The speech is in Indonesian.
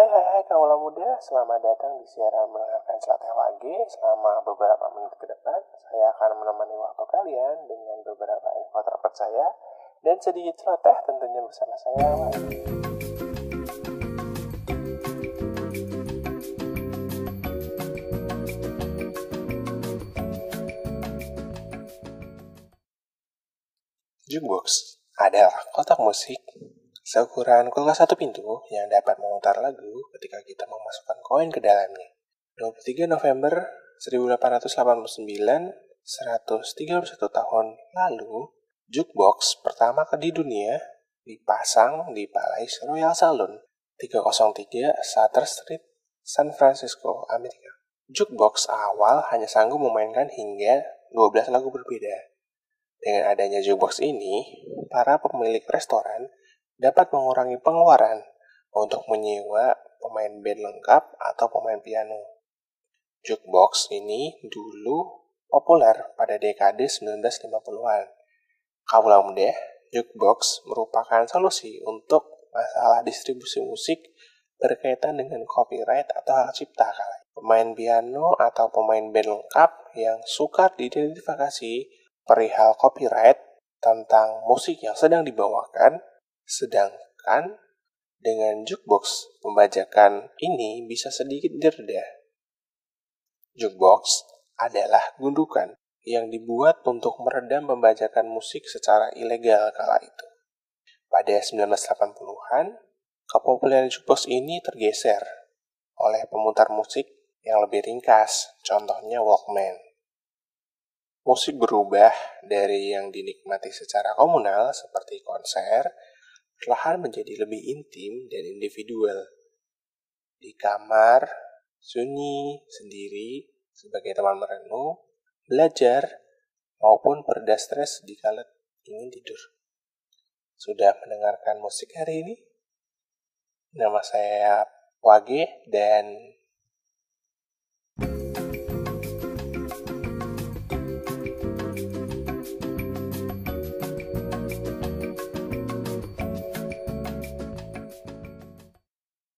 Hai hai hai kaula muda, selamat datang di siaran mendengarkan celoteh lagi selama beberapa menit ke depan. Saya akan menemani waktu kalian dengan beberapa info terpercaya dan sedikit celoteh tentunya bersama saya. Jukebox adalah kotak musik seukuran kulkas satu pintu yang dapat memutar lagu ketika kita memasukkan koin ke dalamnya. 23 November 1889, 131 tahun lalu, jukebox pertama di dunia dipasang di Palais Royal Saloon 303 Sutter Street, San Francisco, Amerika. Jukebox awal hanya sanggup memainkan hingga 12 lagu berbeda. Dengan adanya jukebox ini, para pemilik restoran dapat mengurangi pengeluaran untuk menyewa pemain band lengkap atau pemain piano. Jukebox ini dulu populer pada dekade 1950-an. Kaulah muda, jukebox merupakan solusi untuk masalah distribusi musik berkaitan dengan copyright atau hak cipta. Pemain piano atau pemain band lengkap yang suka diidentifikasi perihal copyright tentang musik yang sedang dibawakan Sedangkan dengan jukebox pembajakan ini bisa sedikit direda. Jukebox adalah gundukan yang dibuat untuk meredam pembajakan musik secara ilegal kala itu. Pada 1980-an, kepopuleran jukebox ini tergeser oleh pemutar musik yang lebih ringkas, contohnya Walkman. Musik berubah dari yang dinikmati secara komunal seperti konser perlahan menjadi lebih intim dan individual. Di kamar, sunyi, sendiri, sebagai teman merenung, belajar, maupun perda stres di kala ingin tidur. Sudah mendengarkan musik hari ini? Nama saya Wage dan